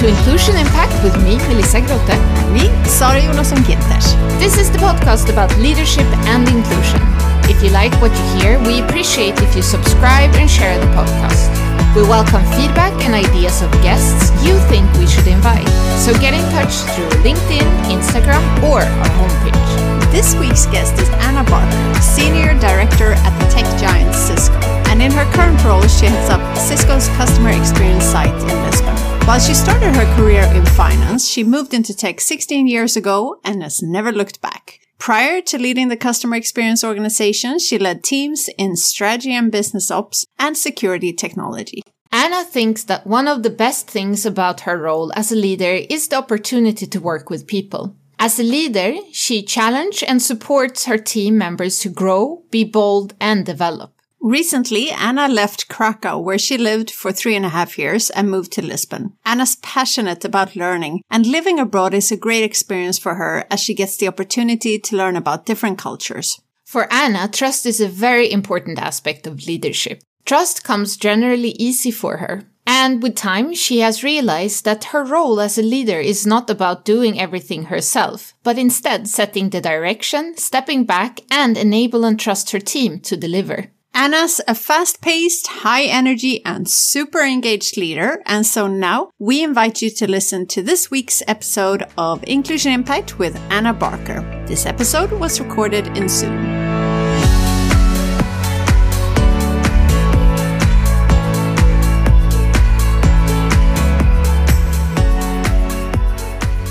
to Inclusion Impact with me, Melissa Grote. Me, Sara Jonasson Ginters. This is the podcast about leadership and inclusion. If you like what you hear, we appreciate if you subscribe and share the podcast. We welcome feedback and ideas of guests you think we should invite. So get in touch through LinkedIn, Instagram, or our homepage. This week's guest is Anna Barker, Senior Director at the tech giant Cisco. And in her current role, she heads up Cisco's customer experience site in Lisbon. While she started her career in finance, she moved into tech 16 years ago and has never looked back. Prior to leading the customer experience organization, she led teams in strategy and business ops and security technology. Anna thinks that one of the best things about her role as a leader is the opportunity to work with people. As a leader, she challenges and supports her team members to grow, be bold, and develop. Recently, Anna left Krakow, where she lived for three and a half years, and moved to Lisbon. Anna's passionate about learning, and living abroad is a great experience for her as she gets the opportunity to learn about different cultures. For Anna, trust is a very important aspect of leadership. Trust comes generally easy for her. And with time, she has realized that her role as a leader is not about doing everything herself, but instead setting the direction, stepping back, and enable and trust her team to deliver. Anna's a fast paced, high energy, and super engaged leader. And so now we invite you to listen to this week's episode of Inclusion Impact with Anna Barker. This episode was recorded in Zoom.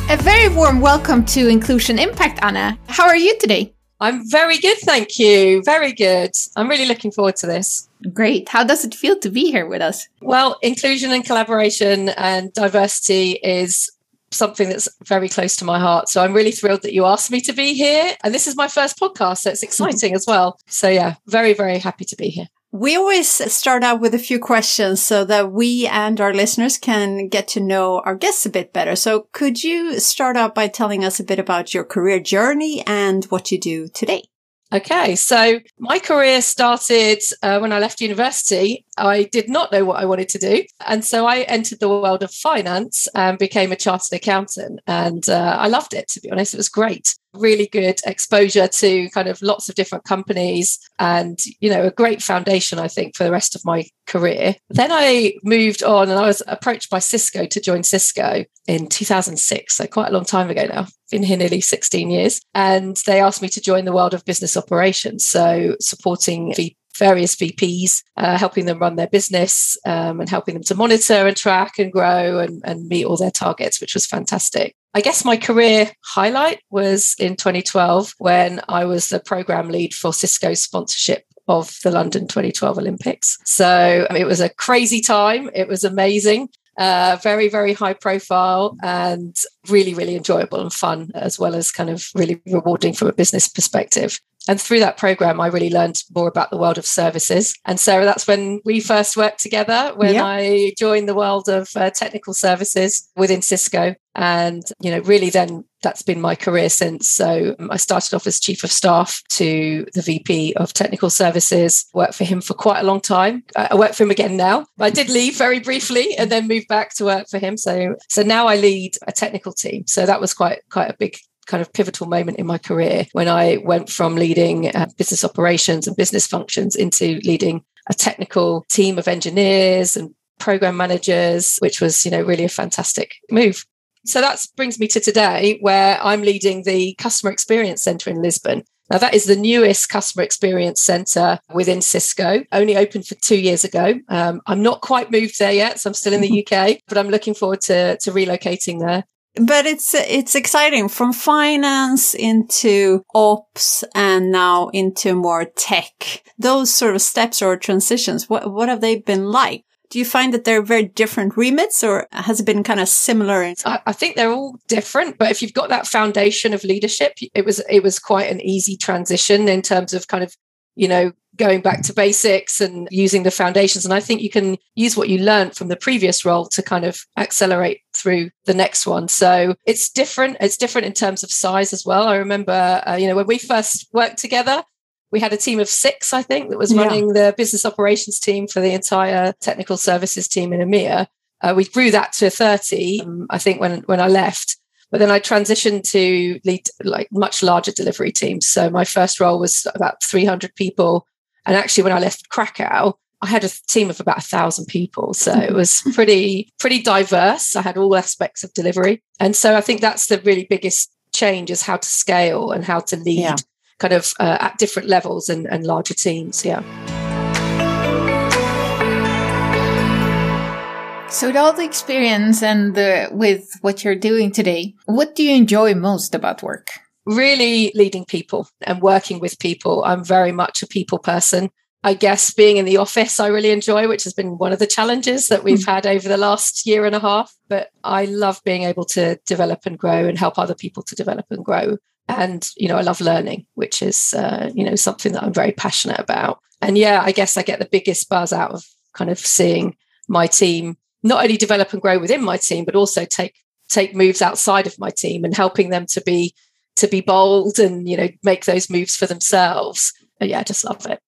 A very warm welcome to Inclusion Impact, Anna. How are you today? I'm very good, thank you. Very good. I'm really looking forward to this. Great. How does it feel to be here with us? Well, inclusion and collaboration and diversity is something that's very close to my heart. So I'm really thrilled that you asked me to be here. And this is my first podcast, so it's exciting as well. So, yeah, very, very happy to be here. We always start out with a few questions so that we and our listeners can get to know our guests a bit better. So could you start out by telling us a bit about your career journey and what you do today? Okay, so my career started uh, when I left university. I did not know what I wanted to do. And so I entered the world of finance and became a chartered accountant. And uh, I loved it, to be honest. It was great really good exposure to kind of lots of different companies and you know a great foundation i think for the rest of my career. Then i moved on and i was approached by cisco to join cisco in 2006 so quite a long time ago now. Been here nearly 16 years. And they asked me to join the world of business operations so supporting the various VPs, uh, helping them run their business um, and helping them to monitor and track and grow and, and meet all their targets, which was fantastic. I guess my career highlight was in 2012 when I was the program lead for Cisco's sponsorship of the London 2012 Olympics. So it was a crazy time. It was amazing. Uh, very, very high profile and really, really enjoyable and fun, as well as kind of really rewarding from a business perspective. And through that program, I really learned more about the world of services. And Sarah, that's when we first worked together, when yep. I joined the world of uh, technical services within Cisco. And, you know, really then that's been my career since. So um, I started off as chief of staff to the VP of technical services, worked for him for quite a long time. I work for him again now. I did leave very briefly and then moved back to work for him. So, so now I lead a technical team. So that was quite, quite a big kind of pivotal moment in my career when I went from leading uh, business operations and business functions into leading a technical team of engineers and program managers, which was, you know, really a fantastic move. So that brings me to today, where I'm leading the Customer Experience Centre in Lisbon. Now, that is the newest customer experience center within Cisco, only opened for two years ago. Um, I'm not quite moved there yet, so I'm still in the UK, but I'm looking forward to, to relocating there but it's it's exciting from finance into ops and now into more tech. Those sort of steps or transitions, what what have they been like? Do you find that they're very different remits or has it been kind of similar? I, I think they're all different, but if you've got that foundation of leadership, it was it was quite an easy transition in terms of kind of, you know, going back to basics and using the foundations. And I think you can use what you learned from the previous role to kind of accelerate through the next one. So it's different. It's different in terms of size as well. I remember, uh, you know, when we first worked together, we had a team of six, I think, that was running yeah. the business operations team for the entire technical services team in EMEA. Uh, we grew that to 30, um, I think, when, when I left. But then I transitioned to lead like much larger delivery teams. So my first role was about 300 people. And actually, when I left Krakow, I had a team of about a thousand people. So it was pretty, pretty diverse. I had all aspects of delivery. And so I think that's the really biggest change is how to scale and how to lead yeah. kind of uh, at different levels and, and larger teams. Yeah. So, with all the experience and the, with what you're doing today, what do you enjoy most about work? Really leading people and working with people. I'm very much a people person. I guess being in the office, I really enjoy, which has been one of the challenges that we've hmm. had over the last year and a half. But I love being able to develop and grow and help other people to develop and grow. And, you know, I love learning, which is, uh, you know, something that I'm very passionate about. And yeah, I guess I get the biggest buzz out of kind of seeing my team not only develop and grow within my team, but also take take moves outside of my team and helping them to be to be bold and you know make those moves for themselves. yeah, I just love it.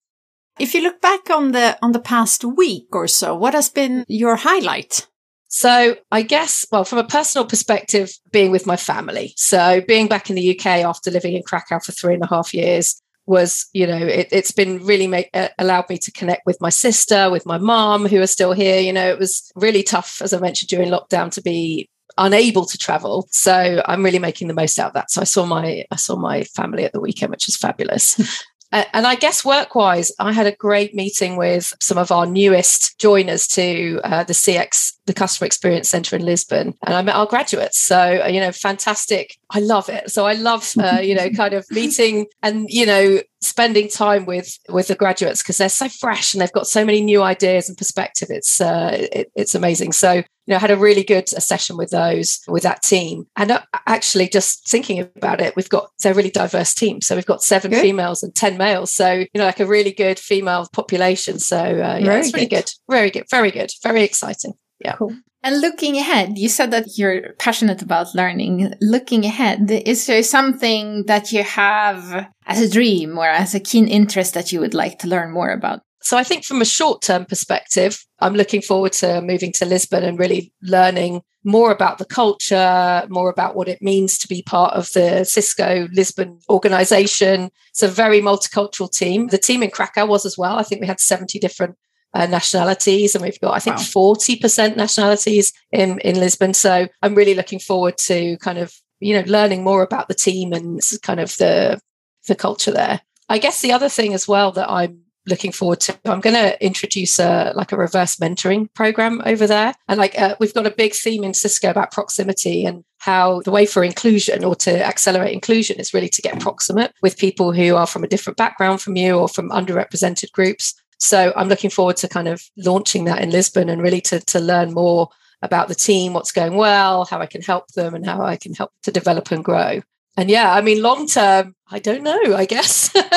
If you look back on the on the past week or so, what has been your highlight? So I guess, well, from a personal perspective, being with my family. So being back in the UK after living in Krakow for three and a half years was, you know, it, has been really make, uh, allowed me to connect with my sister, with my mom, who are still here. You know, it was really tough, as I mentioned during lockdown, to be unable to travel so i'm really making the most out of that so i saw my i saw my family at the weekend which was fabulous and I guess work wise, I had a great meeting with some of our newest joiners to uh, the CX, the Customer Experience Center in Lisbon. And I met our graduates. So, uh, you know, fantastic. I love it. So I love, uh, you know, kind of meeting and, you know, spending time with with the graduates because they're so fresh and they've got so many new ideas and perspective. It's uh, it, it's amazing. So you know I had a really good session with those with that team. And uh, actually just thinking about it we've got they're a really diverse team. So we've got seven good. females and 10 males. So you know like a really good female population. So uh, yeah very it's really good. good. Very good. Very good. Very exciting yeah cool and looking ahead, you said that you're passionate about learning. Looking ahead, is there something that you have as a dream or as a keen interest that you would like to learn more about? So I think from a short term perspective, I'm looking forward to moving to Lisbon and really learning more about the culture, more about what it means to be part of the Cisco Lisbon organization. It's a very multicultural team. The team in Krakow was as well. I think we had 70 different uh, nationalities, and we've got I think forty wow. percent nationalities in in Lisbon. So I'm really looking forward to kind of you know learning more about the team and kind of the the culture there. I guess the other thing as well that I'm looking forward to. I'm going to introduce a like a reverse mentoring program over there, and like uh, we've got a big theme in Cisco about proximity and how the way for inclusion or to accelerate inclusion is really to get proximate with people who are from a different background from you or from underrepresented groups. So I'm looking forward to kind of launching that in Lisbon and really to, to learn more about the team, what's going well, how I can help them, and how I can help to develop and grow. And yeah, I mean, long term, I don't know. I guess uh,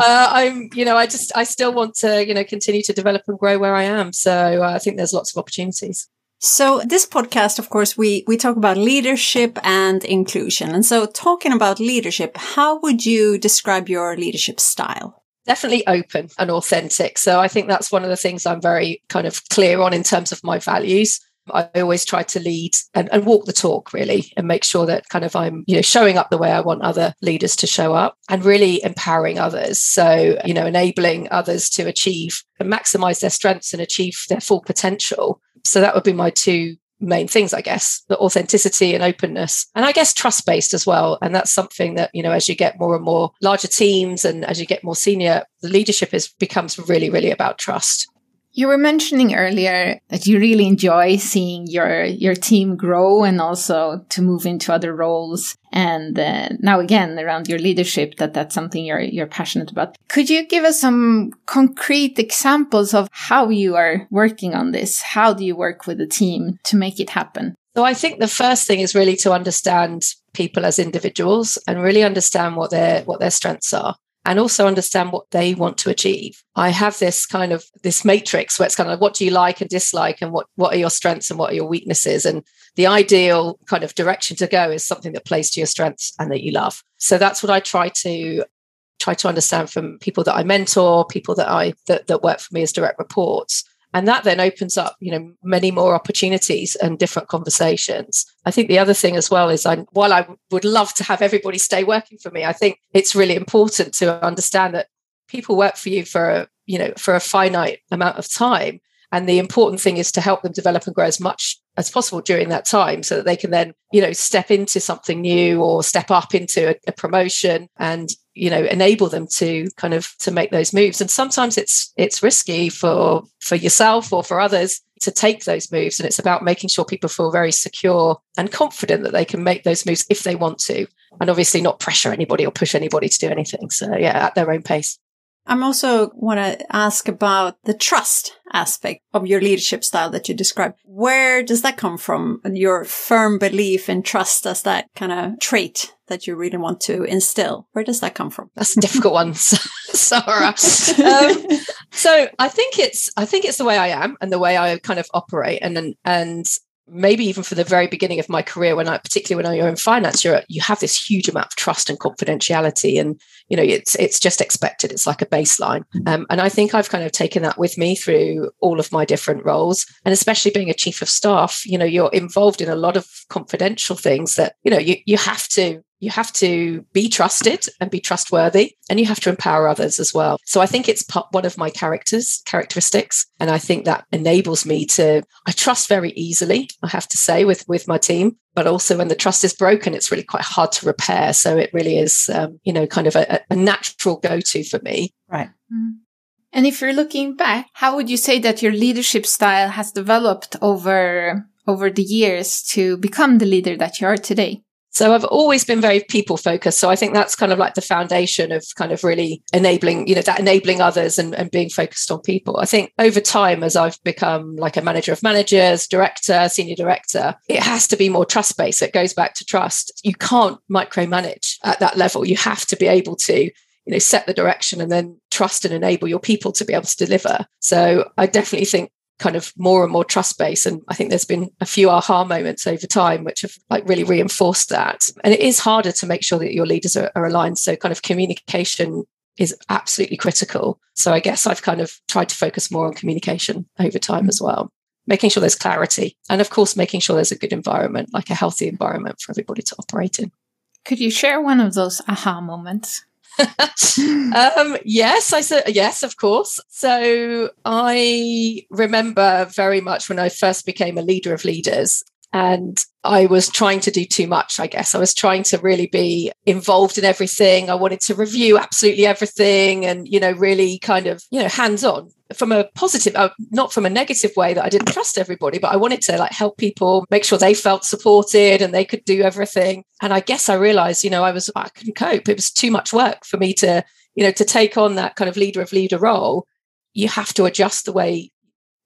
I'm, you know, I just, I still want to, you know, continue to develop and grow where I am. So uh, I think there's lots of opportunities. So this podcast, of course, we, we talk about leadership and inclusion. And so talking about leadership, how would you describe your leadership style? Definitely open and authentic. So I think that's one of the things I'm very kind of clear on in terms of my values. I always try to lead and, and, walk the talk really and make sure that kind of I'm, you know, showing up the way I want other leaders to show up and really empowering others. So, you know, enabling others to achieve and maximize their strengths and achieve their full potential. So that would be my two main things, I guess, the authenticity and openness, and I guess trust based as well. And that's something that, you know, as you get more and more larger teams and as you get more senior, the leadership is becomes really, really about trust. You were mentioning earlier that you really enjoy seeing your your team grow and also to move into other roles. And uh, now again around your leadership, that that's something you're you're passionate about. Could you give us some concrete examples of how you are working on this? How do you work with the team to make it happen? So I think the first thing is really to understand people as individuals and really understand what their what their strengths are and also understand what they want to achieve. I have this kind of this matrix where it's kind of what do you like and dislike and what what are your strengths and what are your weaknesses and the ideal kind of direction to go is something that plays to your strengths and that you love. So that's what I try to try to understand from people that I mentor, people that I that, that work for me as direct reports and that then opens up you know many more opportunities and different conversations. I think the other thing as well is I, while i would love to have everybody stay working for me i think it's really important to understand that people work for you for a you know for a finite amount of time. And the important thing is to help them develop and grow as much as possible during that time so that they can then you know step into something new or step up into a, a, promotion and you know enable them to kind of to make those moves. And sometimes it's it's risky for for yourself or for others to take those moves. And it's about making sure people feel very secure and confident that they can make those moves if they want to. And obviously not pressure anybody or push anybody to do anything. So yeah at their own pace I'm also want to ask about the trust aspect of your leadership style that you described. Where does that come from? Your firm belief in trust as that kind of trait that you really want to instill. Where does that come from? That's a difficult one, Sarah. um, so I think it's I think it's the way I am and the way I kind of operate, and and maybe even from the very beginning of my career when i particularly when you're in finance you're you have this huge amount of trust and confidentiality and you know it's it's just expected. It's like a baseline. Um, and i think i've kind of taken that with me through all of my different roles. And especially being a chief of staff you know you're involved in a lot of confidential things that you know you, you have to you have to be trusted and be trustworthy and you have to empower others as well. So i think it's one of my characters characteristics and i think that enables me to i trust very easily i have to say with with my team but also when the trust is broken it's really quite hard to repair. So it really is um, you know kind of a, a natural go-to for me. Right. Mm. and if you're looking back how would you say that your leadership style has developed over over the years to become the leader that you are today so I've always been very people focused. So I think that's kind of like the foundation of kind of really enabling, you know, that enabling others and, and being focused on people. I think over time, as I've become like a manager of managers, director, senior director, it has to be more trust based. It goes back to trust. You can't micromanage at that level. You have to be able to, you know, set the direction and then trust and enable your people to be able to deliver. So I definitely think kind of more and more trust based and i think there's been a few aha moments over time which have like really reinforced that. And it is harder to make sure that your leaders are, are aligned. So kind of communication is absolutely critical. So i guess i've kind of tried to focus more on communication over time as well making sure there's clarity and of course making sure there's a good environment like a healthy environment for everybody to operate in. Could you share one of those aha moments um, yes, I said yes, of course. So I remember very much when I first became a leader of leaders, and I was trying to do too much, I guess. I was trying to really be involved in everything. I wanted to review absolutely everything and, you know, really kind of, you know, hands on from a positive, uh, not from a negative way that I didn't trust everybody, but I wanted to like help people make sure they felt supported and they could do everything. And I guess I realized, you know, I was, I couldn't cope. It was too much work for me to, you know, to take on that kind of leader of leader role. You have to adjust the way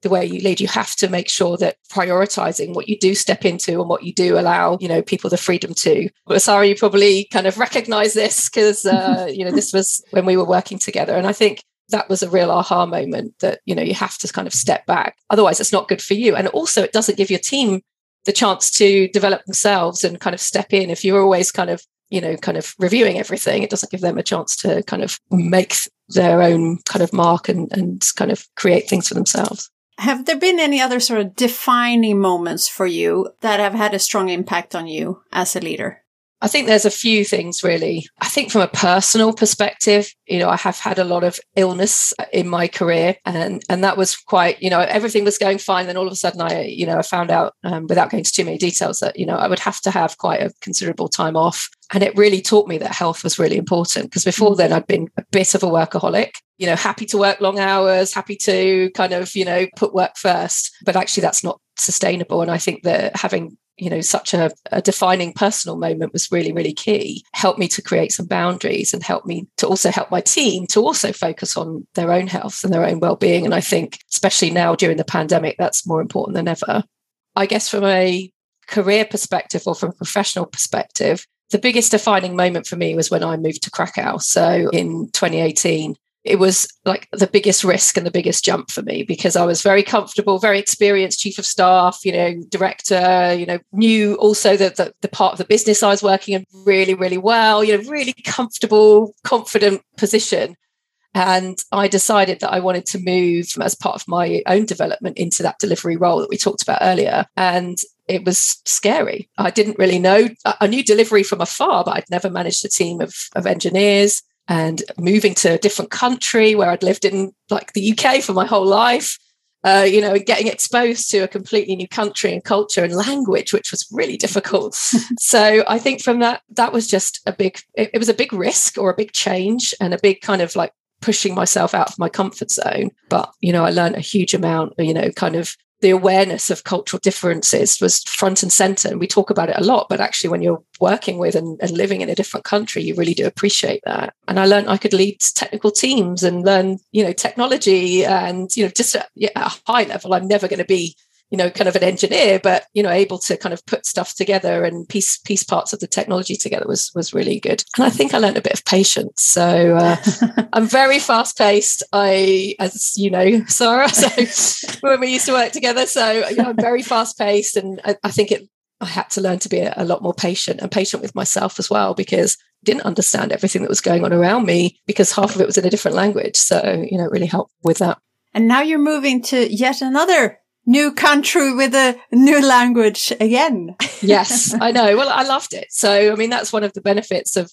the way you lead you have to make sure that prioritizing what you do step into and what you do allow you know people the freedom to. But sorry you probably kind of recognize this because uh, you know this was when we were working together. And i think that was a real aha moment that you know you have to kind of step back. Otherwise it's not good for you. And also it doesn't give your team the chance to develop themselves and kind of step in. If you're always kind of you know kind of reviewing everything it doesn't give them a chance to kind of make their own kind of mark and and kind of create things for themselves have there been any other sort of defining moments for you that have had a strong impact on you as a leader? I think there's a few things really. I think from a personal perspective, you know, I have had a lot of illness in my career and and that was quite, you know, everything was going fine then all of a sudden I, you know, I found out um, without going into too many details that, you know, I would have to have quite a considerable time off and it really taught me that health was really important because before mm. then I'd been a bit of a workaholic you know happy to work long hours happy to kind of you know put work first but actually that's not sustainable and i think that having you know such a, a, defining personal moment was really really key helped me to create some boundaries and help me to also help my team to also focus on their own health and their own well-being. And i think especially now during the pandemic that's more important than ever. I guess from a career perspective or from a professional perspective the biggest defining moment for me was when i moved to krakow. So in 2018 it was like the biggest risk and the biggest jump for me because I was very comfortable, very experienced chief of staff, you know, director, you know, knew also that the, the, part of the business I was working in really, really well, you know, really comfortable, confident position. And I decided that I wanted to move as part of my own development into that delivery role that we talked about earlier. And it was scary. I didn't really know. I knew delivery from afar, but I'd never managed a team of, of engineers. And moving to a different country where I'd lived in like the UK for my whole life, uh, you know, getting exposed to a completely new country and culture and language, which was really difficult. so I think from that, that was just a big, it, it was a big risk or a big change and a big kind of like pushing myself out of my comfort zone. But, you know, I learned a huge amount, you know, kind of the awareness of cultural differences was front and center. And we talk about it a lot, but actually, when you're working with and, and, living in a different country, you really do appreciate that. And I learned I could lead technical teams and learn, you know, technology and, you know, just at, yeah, at a high level. I'm never going to be you know kind of an engineer but you know able to kind of put stuff together and piece piece parts of the technology together was was really good. And i think i learned a bit of patience. So uh, i'm very fast paced i as you know sarah so when we used to work together. So you know, i'm very fast paced and I, I, think it i had to learn to be a, a lot more patient and patient with myself as well because didn't understand everything that was going on around me because half of it was in a different language. So you know it really helped with that. And now you're moving to yet another new country with a new language again. yes, I know. Well, I loved it. So, I mean, that's one of the benefits of,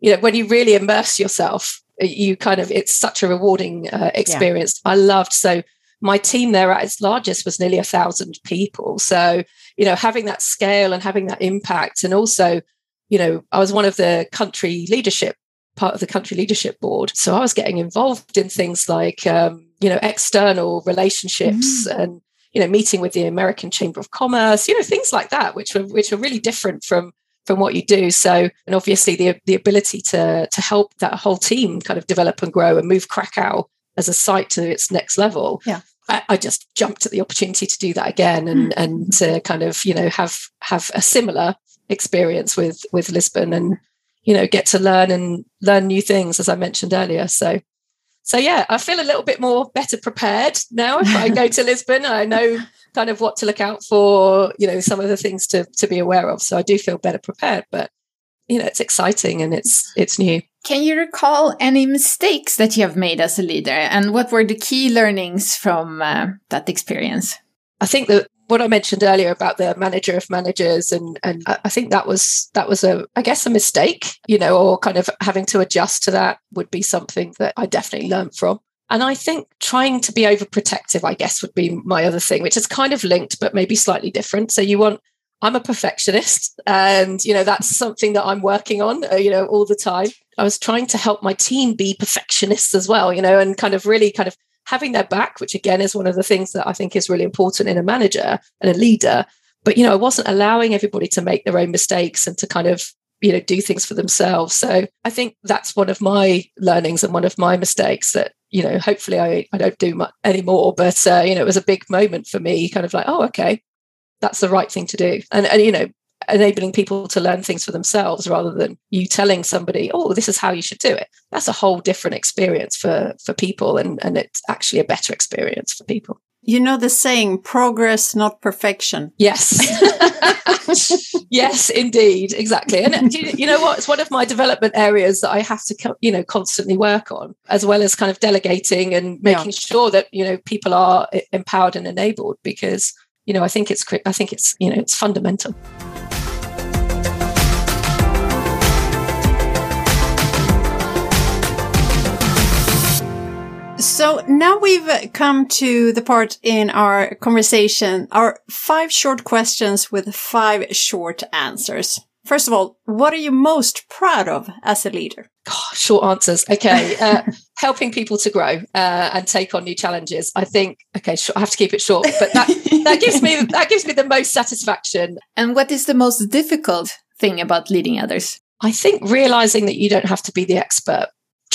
you know, when you really immerse yourself, you kind of, it's such a rewarding uh, experience. Yeah. I loved. So, my team there at its largest was nearly a thousand people. So, you know, having that scale and having that impact, and also, you know, I was one of the country leadership part of the country leadership board. So I was getting involved in things like, um, you know, external relationships mm. and you know, meeting with the American Chamber of Commerce, you know, things like that, which were which are really different from from what you do. So, and obviously the the ability to to help that whole team kind of develop and grow and move Krakow as a site to its next level. Yeah. I, I just jumped at the opportunity to do that again and mm. and to kind of you know have have a similar experience with with Lisbon and you know get to learn and learn new things as I mentioned earlier. So so yeah, I feel a little bit more better prepared now. If I go to Lisbon, I know kind of what to look out for, you know, some of the things to to be aware of. So I do feel better prepared, but you know, it's exciting and it's it's new. Can you recall any mistakes that you have made as a leader, and what were the key learnings from uh, that experience? I think that what I mentioned earlier about the manager of managers, and and I think that was that was a I guess a mistake, you know, or kind of having to adjust to that would be something that I definitely learned from. And I think trying to be overprotective, I guess, would be my other thing, which is kind of linked, but maybe slightly different. So you want I'm a perfectionist, and you know that's something that I'm working on, uh, you know, all the time. I was trying to help my team be perfectionists as well, you know, and kind of really kind of having their back, which again is one of the things that I think is really important in a manager and a leader. But you know, I wasn't allowing everybody to make their own mistakes and to kind of you know do things for themselves. So I think that's one of my learnings and one of my mistakes that you know hopefully I I don't do much anymore. But uh, you know, it was a big moment for me, kind of like oh okay, that's the right thing to do. And and you know, enabling people to learn things for themselves rather than you telling somebody oh this is how you should do it. That's a whole different experience for for people and and it's actually a better experience for people. You know the saying progress not perfection. Yes. Yes indeed. Exactly. And you, know what? It's one of my development areas that i have to you know constantly work on as well as kind of delegating and making yeah. sure that you know people are empowered and enabled because you know i think it's i think it's you know it's fundamental So now we've come to the part in our conversation, our five short questions with five short answers. First of all, what are you most proud of as a leader? Oh, short answers. Okay. Uh, helping people to grow uh, and take on new challenges. I think, okay, I have to keep it short, but that, that gives me, that gives me the most satisfaction. And what is the most difficult thing about leading others? I think realizing that you don't have to be the expert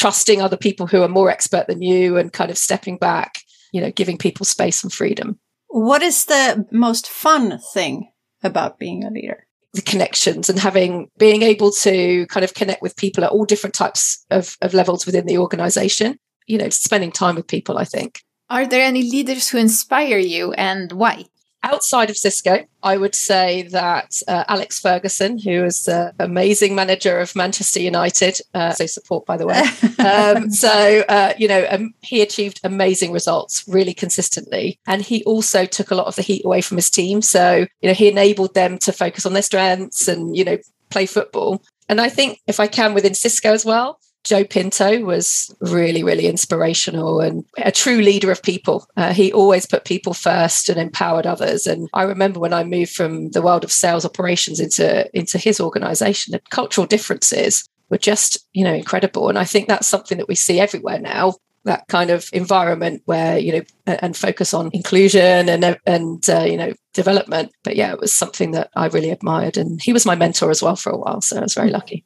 trusting other people who are more expert than you and kind of stepping back, you know, giving people space and freedom. What is the most fun thing about being a leader? The connections and having being able to kind of connect with people at all different types of, of levels within the organization, you know, spending time with people, I think. Are there any leaders who inspire you and why? Outside of Cisco, I would say that uh, Alex Ferguson, who is the amazing manager of Manchester United, uh, so support by the way. Um, so uh, you know, um, he achieved amazing results really consistently, and he also took a lot of the heat away from his team. So you know, he enabled them to focus on their strengths and you know play football. And I think if I can within Cisco as well, Joe Pinto was really, really inspirational and a true leader of people. Uh, he always put people first and empowered others. And I remember when I moved from the world of sales operations into, into his organization, the cultural differences were just, you know, incredible. And I think that's something that we see everywhere now that kind of environment where you know and focus on inclusion and and uh, you know development but yeah it was something that i really admired and he was my mentor as well for a while so i was very lucky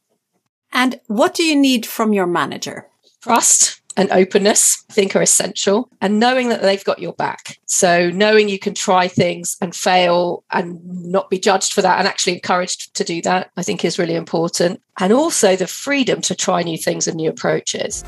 and what do you need from your manager? Trust and openness, I think, are essential, and knowing that they've got your back. So, knowing you can try things and fail and not be judged for that and actually encouraged to do that, I think is really important. And also the freedom to try new things and new approaches.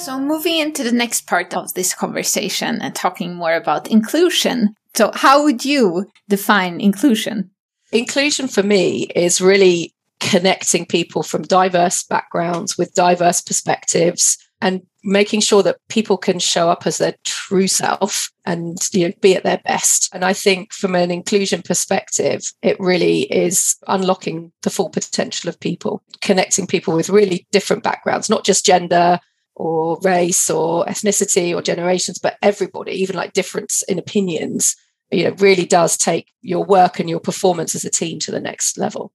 So, moving into the next part of this conversation and talking more about inclusion. So, how would you define inclusion? Inclusion for me is really connecting people from diverse backgrounds with diverse perspectives and making sure that people can show up as their true self and you know be at their best and i think from an inclusion perspective it really is unlocking the full potential of people connecting people with really different backgrounds not just gender or race or ethnicity or generations, but everybody, even like difference in opinions, you know, really does take your work and your performance as a team to the next level.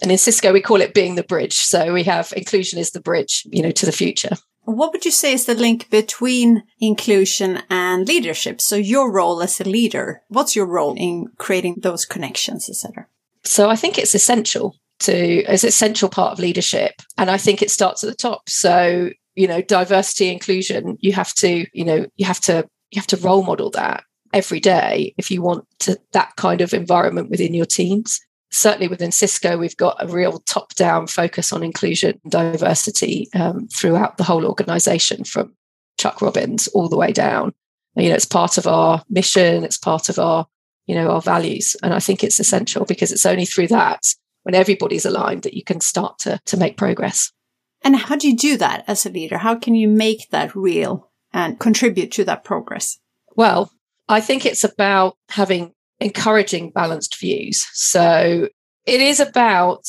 And in Cisco, we call it being the bridge. So we have inclusion is the bridge, you know, to the future. What would you say is the link between inclusion and leadership? So your role as a leader, what's your role in creating those connections, etc.? So I think it's essential to as essential part of leadership. And I think it starts at the top. So you know diversity inclusion you have to you know you have to you have to role model that every day if you want to, that kind of environment within your teams. Certainly within cisco we've got a real top down focus on inclusion and diversity um, throughout the whole organization from chuck robbins all the way down. You know it's part of our mission it's part of our you know our values and i think it's essential because it's only through that when everybody's aligned that you can start to to make progress and how do you do that as a leader? How can you make that real and contribute to that progress? Well, I think it's about having encouraging balanced views. So it is about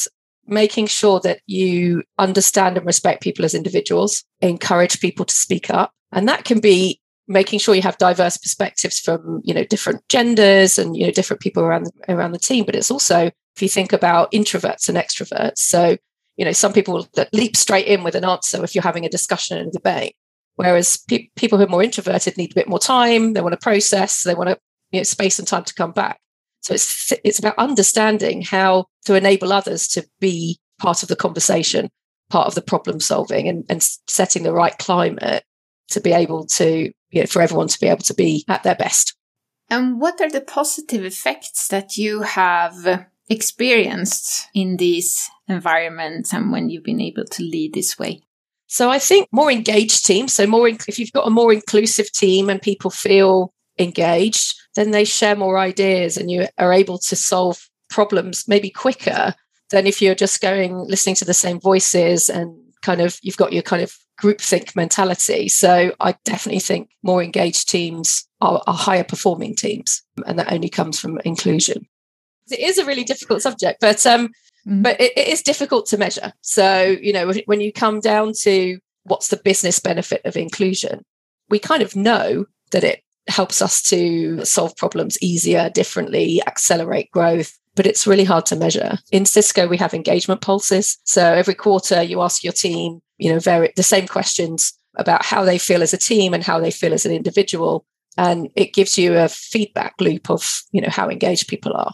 making sure that you understand and respect people as individuals, encourage people to speak up. And that can be making sure you have diverse perspectives from, you know, different genders and, you know, different people around the, around the team. But it's also, if you think about introverts and extroverts. So you know some people that leap straight in with an answer if you're having a discussion and a debate. Whereas pe- people who are more introverted need a bit more time they want to process they want to you know space and time to come back. So it's it's about understanding how to enable others to be part of the conversation part of the problem solving and, and setting the right climate to be able to you know for everyone to be able to be at their best. And what are the positive effects that you have experienced in these environments and when you've been able to lead this way? So I think more engaged teams. So more, if you've got a more inclusive team and people feel engaged, then they share more ideas and you are able to solve problems maybe quicker than if you're just going listening to the same voices and kind of you've got your kind of groupthink mentality. So I definitely think more engaged teams are, are higher performing teams, and that only comes from inclusion it is a really difficult subject, but um, mm. but it, it is difficult to measure. So you know, when you come down to what's the business benefit of inclusion, we kind of know that it helps us to solve problems easier, differently, accelerate growth. But it's really hard to measure. In Cisco, we have engagement pulses. So every quarter, you ask your team, you know, very, the same questions about how they feel as a team and how they feel as an individual and it gives you a feedback loop of you know how engaged people are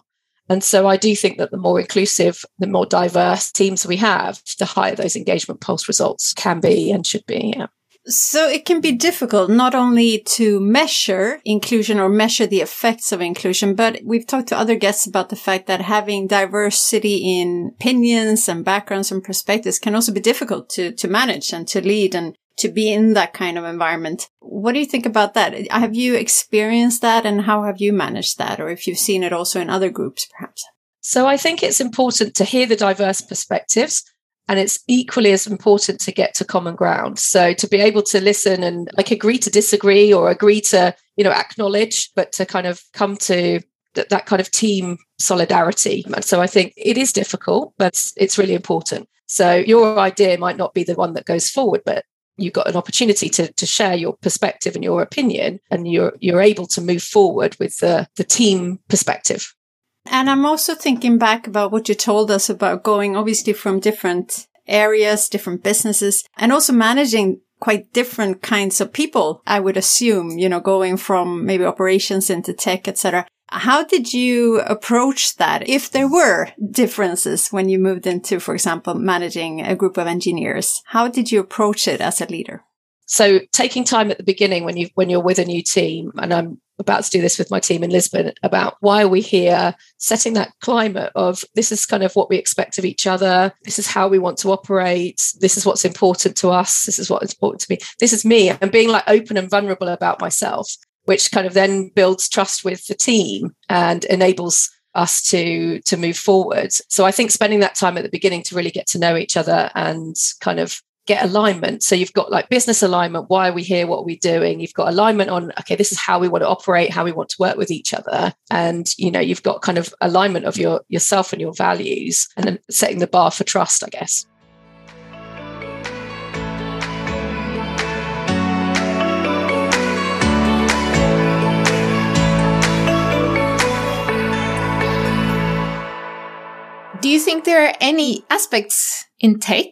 and so I do think that the more inclusive, the more diverse teams we have, the higher those engagement pulse results can be and should be. Yeah. So it can be difficult not only to measure inclusion or measure the effects of inclusion, but we've talked to other guests about the fact that having diversity in opinions and backgrounds and perspectives can also be difficult to, to manage and to lead and to be in that kind of environment. What do you think about that? Have you experienced that and how have you managed that? Or if you've seen it also in other groups, perhaps? So I think it's important to hear the diverse perspectives and it's equally as important to get to common ground so to be able to listen and like agree to disagree or agree to you know acknowledge but to kind of come to that, that kind of team solidarity and so i think it is difficult but it's, it's really important so your idea might not be the one that goes forward but you've got an opportunity to, to share your perspective and your opinion and you're you're able to move forward with the, the team perspective and I'm also thinking back about what you told us about going obviously from different areas, different businesses, and also managing quite different kinds of people, I would assume, you know, going from maybe operations into tech, etc. How did you approach that? If there were differences when you moved into, for example, managing a group of engineers, how did you approach it as a leader? So taking time at the beginning when you when you're with a new team, and I'm about to do this with my team in Lisbon about why are we here, setting that climate of this is kind of what we expect of each other, this is how we want to operate, this is what's important to us, this is what's important to me, this is me, and being like open and vulnerable about myself, which kind of then builds trust with the team and enables us to to move forward. So I think spending that time at the beginning to really get to know each other and kind of get alignment. So you've got like business alignment. Why are we here? What are we doing? You've got alignment on, okay, this is how we want to operate, how we want to work with each other. And, you know, you've got kind of alignment of your yourself and your values and then setting the bar for trust, I guess. Do you think there are any aspects in tech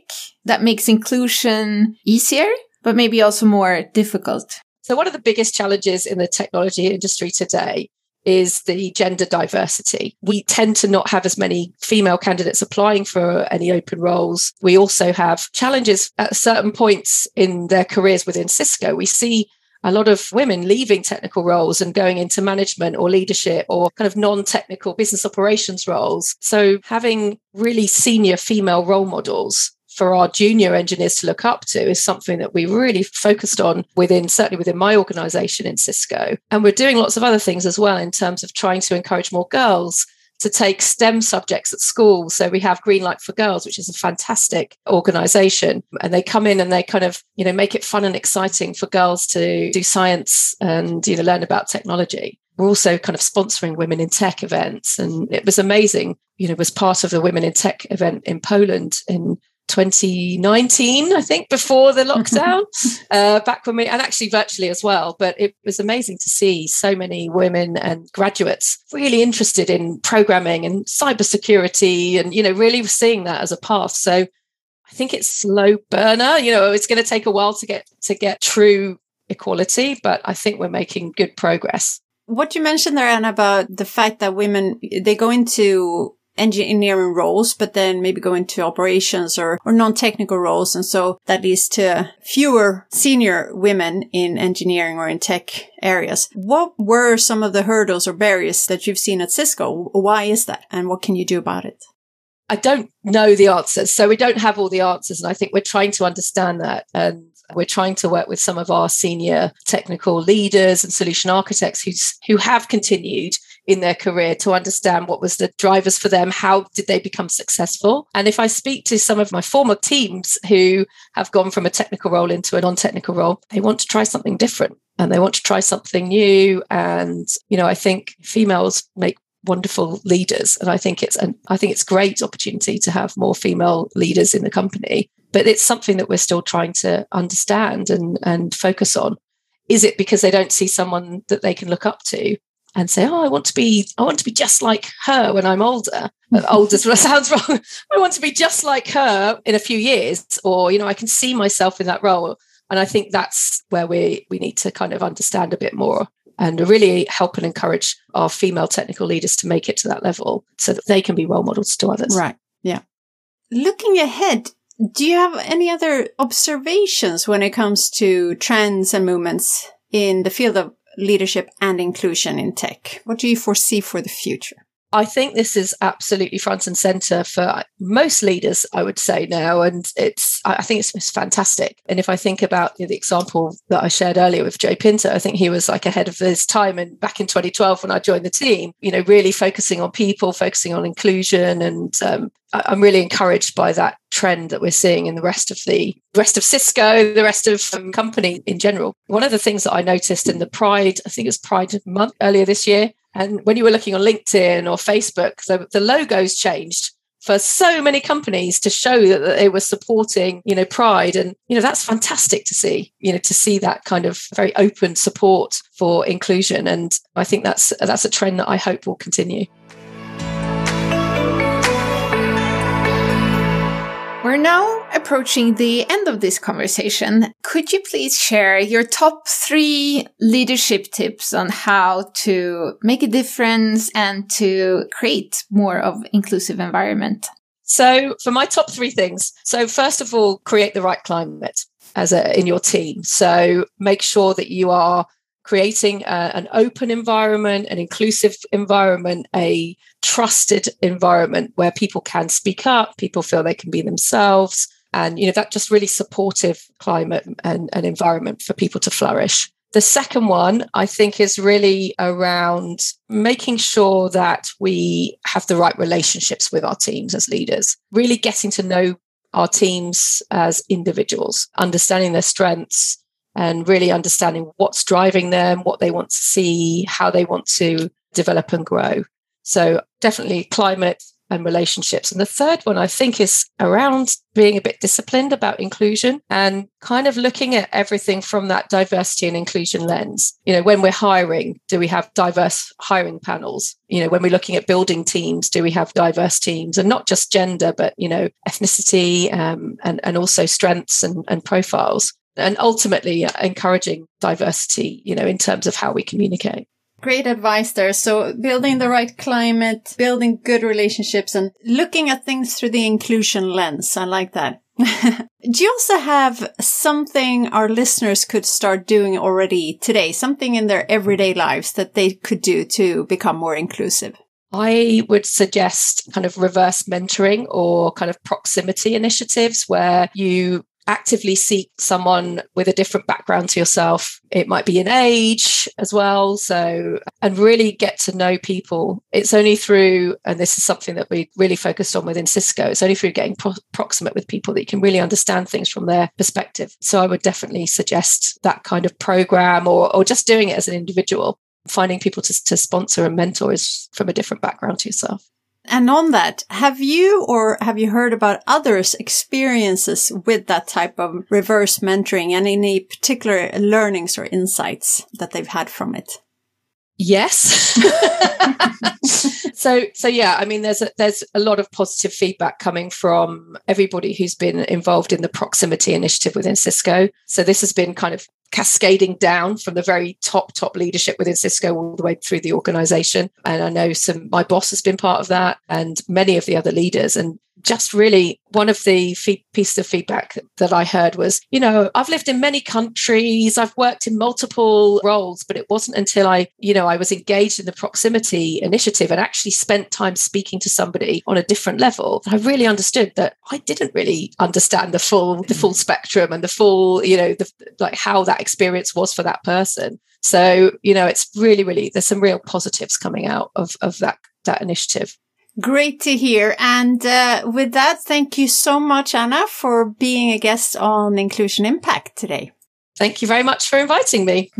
that makes inclusion easier, but maybe also more difficult? So, one of the biggest challenges in the technology industry today is the gender diversity. We tend to not have as many female candidates applying for any open roles. We also have challenges at certain points in their careers within Cisco. We see a lot of women leaving technical roles and going into management or leadership or kind of non technical business operations roles. So, having really senior female role models for our junior engineers to look up to is something that we really focused on within certainly within my organization in Cisco. And we're doing lots of other things as well in terms of trying to encourage more girls to take STEM subjects at school. So we have Green Light for Girls, which is a fantastic organization. And they come in and they kind of, you know, make it fun and exciting for girls to do science and, you know, learn about technology. We're also kind of sponsoring women in tech events. And it was amazing, you know, was part of the Women in Tech event in Poland in 2019, I think, before the lockdown, uh, back when we, and actually virtually as well. But it was amazing to see so many women and graduates really interested in programming and cybersecurity and, you know, really seeing that as a path. So I think it's slow burner. You know, it's going to take a while to get to get true equality, but I think we're making good progress. What you mentioned there, Anna, about the fact that women they go into engineering roles, but then maybe go into operations or, or non-technical roles. And so that leads to fewer senior women in engineering or in tech areas. What were some of the hurdles or barriers that you've seen at Cisco? Why is that? And what can you do about it? I don't know the answers. So we don't have all the answers. And I think we're trying to understand that. And we're trying to work with some of our senior technical leaders and solution architects who's, who have continued in their career to understand what was the drivers for them how did they become successful? And if i speak to some of my former teams who have gone from a technical role into a non-technical role they want to try something different and they want to try something new. And you know i think females make wonderful leaders. And i think it's an i think it's great opportunity to have more female leaders in the company but it's something that we're still trying to understand and and focus on. Is it because they don't see someone that they can look up to and say, "Oh, I want to be, I want to be just like her when I'm older." older sounds wrong. I want to be just like her in a few years, or you know, I can see myself in that role. And I think that's where we we need to kind of understand a bit more and really help and encourage our female technical leaders to make it to that level, so that they can be role models to others. Right. Yeah. Looking ahead, Do you have any other observations when it comes to trends and movements in the field of leadership and inclusion in tech? What do you foresee for the future? I think this is absolutely front and center for most leaders, I would say now. And it's, I think it's, it's fantastic. And if I think about you know, the example that I shared earlier with Joe Pinto, I think he was like ahead of his time. And back in 2012, when I joined the team, you know, really focusing on people, focusing on inclusion. And um, I'm really encouraged by that trend that we're seeing in the rest of the rest of Cisco, the rest of um, company in general. One of the things that I noticed in the Pride, I think it was Pride month earlier this year, and when you were looking on LinkedIn or Facebook, the, the logos changed for so many companies to show that, that they were supporting, you know, pride. And, you know, that's fantastic to see, you know, to see that kind of very open support for inclusion. And I think that's that's a trend that I hope will continue. We're now approaching the end of this conversation. Could you please share your top three leadership tips on how to make a difference and to create more of inclusive environment? So for my top three things, so first of all, create the right climate as a, in your team. So make sure that you are creating a, an open environment, an inclusive environment, a trusted environment where people can speak up, people feel they can be themselves. And, you know, that just really supportive climate and, and environment for people to flourish. The second one, I think, is really around making sure that we have the right relationships with our teams as leaders, really getting to know our teams as individuals, understanding their strengths, and really understanding what's driving them, what they want to see, how they want to develop and grow. So, definitely climate and relationships. And the third one, I think, is around being a bit disciplined about inclusion and kind of looking at everything from that diversity and inclusion lens. You know, when we're hiring, do we have diverse hiring panels? You know, when we're looking at building teams, do we have diverse teams? And not just gender, but, you know, ethnicity um, and, and also strengths and, and profiles and ultimately uh, encouraging diversity, you know, in terms of how we communicate. Great advice there. So building the right climate, building good relationships and looking at things through the inclusion lens. I like that. Do you also have something our listeners could start doing already today? Something in their everyday lives that they could do to become more inclusive? I would suggest kind of reverse mentoring or kind of proximity initiatives where you actively seek someone with a different background to yourself. It might be an age as well. So, and really get to know people. It's only through, and this is something that we really focused on within Cisco, it's only through getting pro- proximate with people that you can really understand things from their perspective. So, I would definitely suggest that kind of program or, or just doing it as an individual. Finding people to, to sponsor and mentor is from a different background to yourself. And on that, have you or have you heard about others' experiences with that type of reverse mentoring and any particular learnings or insights that they've had from it? Yes. so so yeah, I mean there's a, there's a lot of positive feedback coming from everybody who's been involved in the proximity initiative within Cisco. So this has been kind of cascading down from the very top top leadership within Cisco all the way through the organization. And I know some my boss has been part of that and many of the other leaders. And just really one of the fee- pieces of feedback that I heard was, you know, I've lived in many countries, I've worked in multiple roles, but it wasn't until I, you know, I was engaged in the proximity initiative and actually spent time speaking to somebody on a different level that I really understood that I didn't really understand the full, the full spectrum and the full, you know, the, like how that experience was for that person. So, you know, it's really, really, there's some real positives coming out of, of that, that initiative. Great to hear. And uh, with that, thank you so much, Anna, for being a guest on Inclusion Impact today. Thank you very much for inviting me.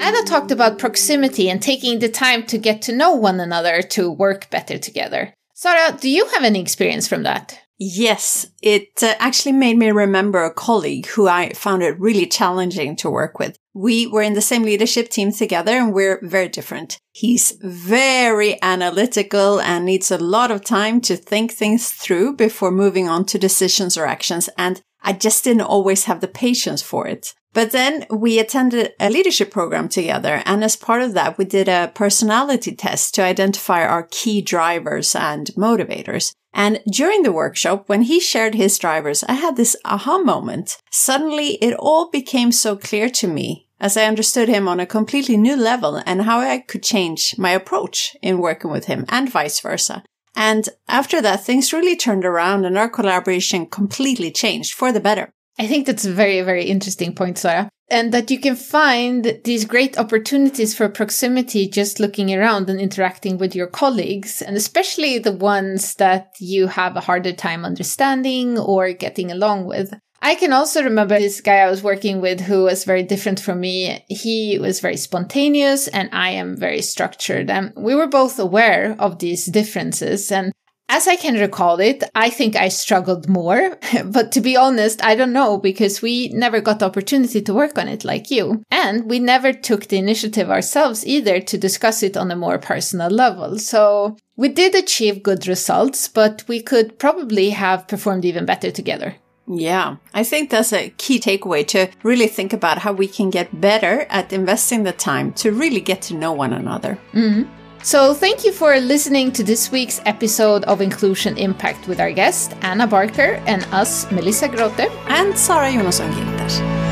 Anna talked about proximity and taking the time to get to know one another to work better together. Sarah, do you have any experience from that? Yes, it uh, actually made me remember a colleague who I found it really challenging to work with. We were in the same leadership team together and we're very different. He's very analytical and needs a lot of time to think things through before moving on to decisions or actions. And I just didn't always have the patience for it. But then we attended a leadership program together. And as part of that, we did a personality test to identify our key drivers and motivators. And during the workshop, when he shared his drivers, I had this aha moment. Suddenly it all became so clear to me as I understood him on a completely new level and how I could change my approach in working with him and vice versa. And after that, things really turned around and our collaboration completely changed for the better. I think that's a very, very interesting point, Sarah. And that you can find these great opportunities for proximity just looking around and interacting with your colleagues, and especially the ones that you have a harder time understanding or getting along with. I can also remember this guy I was working with who was very different from me. He was very spontaneous and I am very structured. And we were both aware of these differences. And as I can recall it, I think I struggled more. but to be honest, I don't know because we never got the opportunity to work on it like you. And we never took the initiative ourselves either to discuss it on a more personal level. So we did achieve good results, but we could probably have performed even better together. Yeah, I think that's a key takeaway to really think about how we can get better at investing the time to really get to know one another. Mm-hmm. So, thank you for listening to this week's episode of Inclusion Impact with our guest, Anna Barker, and us, Melissa Grote. And Sara Jonasson Gilters.